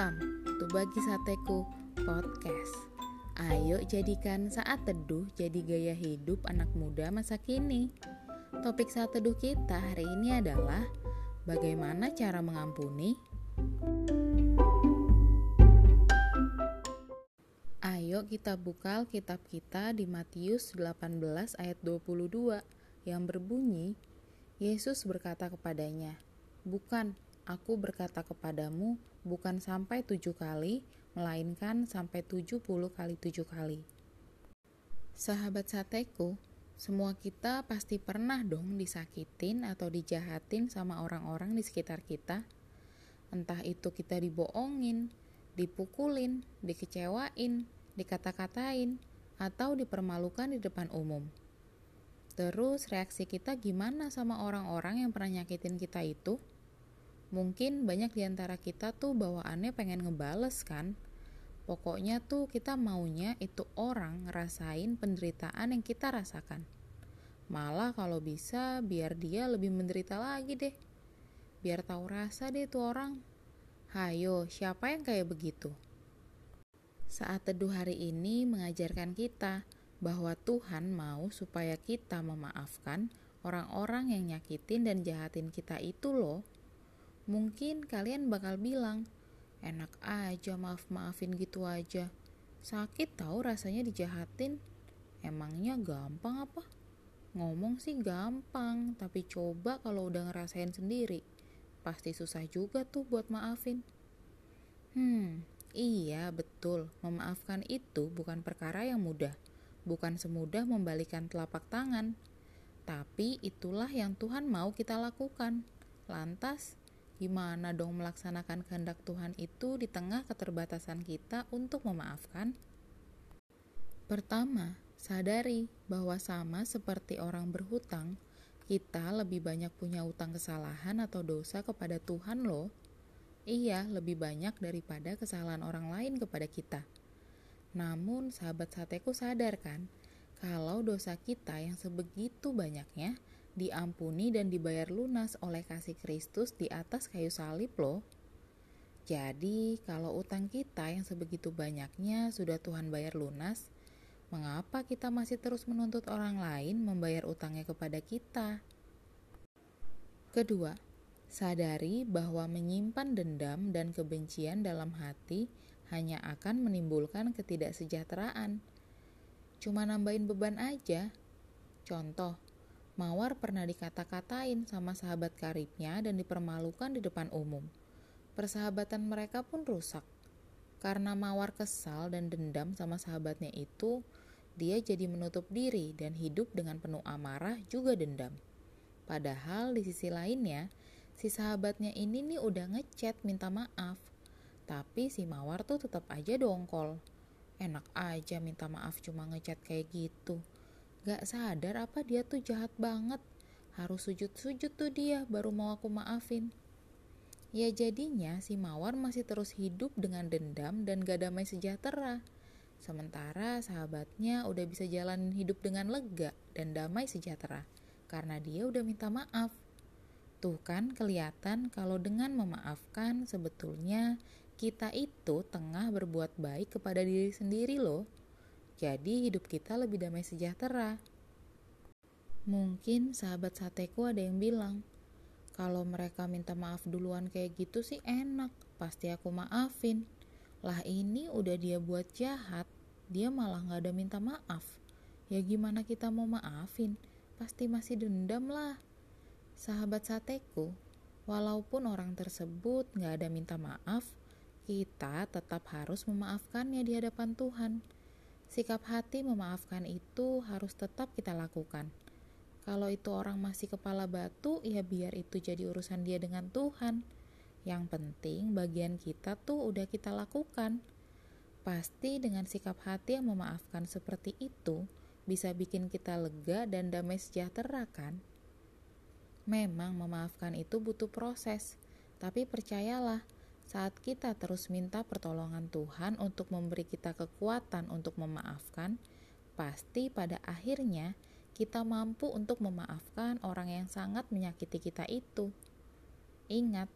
Welcome to Bagi Sateku Podcast. Ayo jadikan saat teduh jadi gaya hidup anak muda masa kini. Topik saat teduh kita hari ini adalah bagaimana cara mengampuni. Ayo kita buka kitab kita di Matius 18 ayat 22 yang berbunyi, Yesus berkata kepadanya, Bukan, aku berkata kepadamu, bukan sampai tujuh kali, melainkan sampai tujuh puluh kali tujuh kali. Sahabat sateku, semua kita pasti pernah dong disakitin atau dijahatin sama orang-orang di sekitar kita. Entah itu kita dibohongin, dipukulin, dikecewain, dikata-katain, atau dipermalukan di depan umum. Terus reaksi kita gimana sama orang-orang yang pernah nyakitin kita itu? Mungkin banyak di antara kita tuh bawaannya pengen ngebales kan? Pokoknya tuh kita maunya itu orang ngerasain penderitaan yang kita rasakan. Malah kalau bisa biar dia lebih menderita lagi deh. Biar tahu rasa deh tuh orang. Hayo, siapa yang kayak begitu? Saat teduh hari ini mengajarkan kita bahwa Tuhan mau supaya kita memaafkan orang-orang yang nyakitin dan jahatin kita itu loh. Mungkin kalian bakal bilang, enak aja maaf-maafin gitu aja. Sakit tahu rasanya dijahatin. Emangnya gampang apa? Ngomong sih gampang, tapi coba kalau udah ngerasain sendiri. Pasti susah juga tuh buat maafin. Hmm, iya betul. Memaafkan itu bukan perkara yang mudah. Bukan semudah membalikan telapak tangan. Tapi itulah yang Tuhan mau kita lakukan. Lantas, Gimana dong melaksanakan kehendak Tuhan itu di tengah keterbatasan kita untuk memaafkan? Pertama, sadari bahwa sama seperti orang berhutang, kita lebih banyak punya utang kesalahan atau dosa kepada Tuhan loh. Iya, lebih banyak daripada kesalahan orang lain kepada kita. Namun, sahabat sateku sadar kan, kalau dosa kita yang sebegitu banyaknya diampuni dan dibayar lunas oleh kasih Kristus di atas kayu salib loh. Jadi, kalau utang kita yang sebegitu banyaknya sudah Tuhan bayar lunas, mengapa kita masih terus menuntut orang lain membayar utangnya kepada kita? Kedua, sadari bahwa menyimpan dendam dan kebencian dalam hati hanya akan menimbulkan ketidaksejahteraan. Cuma nambahin beban aja. Contoh, Mawar pernah dikata-katain sama sahabat karibnya dan dipermalukan di depan umum. Persahabatan mereka pun rusak. Karena Mawar kesal dan dendam sama sahabatnya itu, dia jadi menutup diri dan hidup dengan penuh amarah juga dendam. Padahal di sisi lainnya, si sahabatnya ini nih udah ngechat minta maaf. Tapi si Mawar tuh tetap aja dongkol. Enak aja minta maaf cuma ngechat kayak gitu Gak sadar apa dia tuh jahat banget. Harus sujud-sujud tuh dia baru mau aku maafin. Ya jadinya si Mawar masih terus hidup dengan dendam dan gak damai sejahtera. Sementara sahabatnya udah bisa jalanin hidup dengan lega dan damai sejahtera karena dia udah minta maaf. Tuh kan kelihatan kalau dengan memaafkan sebetulnya kita itu tengah berbuat baik kepada diri sendiri loh. Jadi hidup kita lebih damai sejahtera. Mungkin sahabat sateku ada yang bilang, kalau mereka minta maaf duluan kayak gitu sih enak, pasti aku maafin. Lah ini udah dia buat jahat, dia malah gak ada minta maaf. Ya gimana kita mau maafin? Pasti masih dendam lah. Sahabat sateku, walaupun orang tersebut gak ada minta maaf, kita tetap harus memaafkannya di hadapan Tuhan Sikap hati memaafkan itu harus tetap kita lakukan. Kalau itu orang masih kepala batu, ya biar itu jadi urusan dia dengan Tuhan. Yang penting bagian kita tuh udah kita lakukan. Pasti dengan sikap hati yang memaafkan seperti itu bisa bikin kita lega dan damai sejahtera kan? Memang memaafkan itu butuh proses, tapi percayalah, saat kita terus minta pertolongan Tuhan untuk memberi kita kekuatan untuk memaafkan, pasti pada akhirnya kita mampu untuk memaafkan orang yang sangat menyakiti kita itu. Ingat,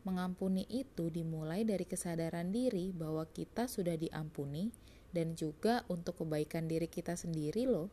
Mengampuni itu dimulai dari kesadaran diri bahwa kita sudah diampuni dan juga untuk kebaikan diri kita sendiri loh.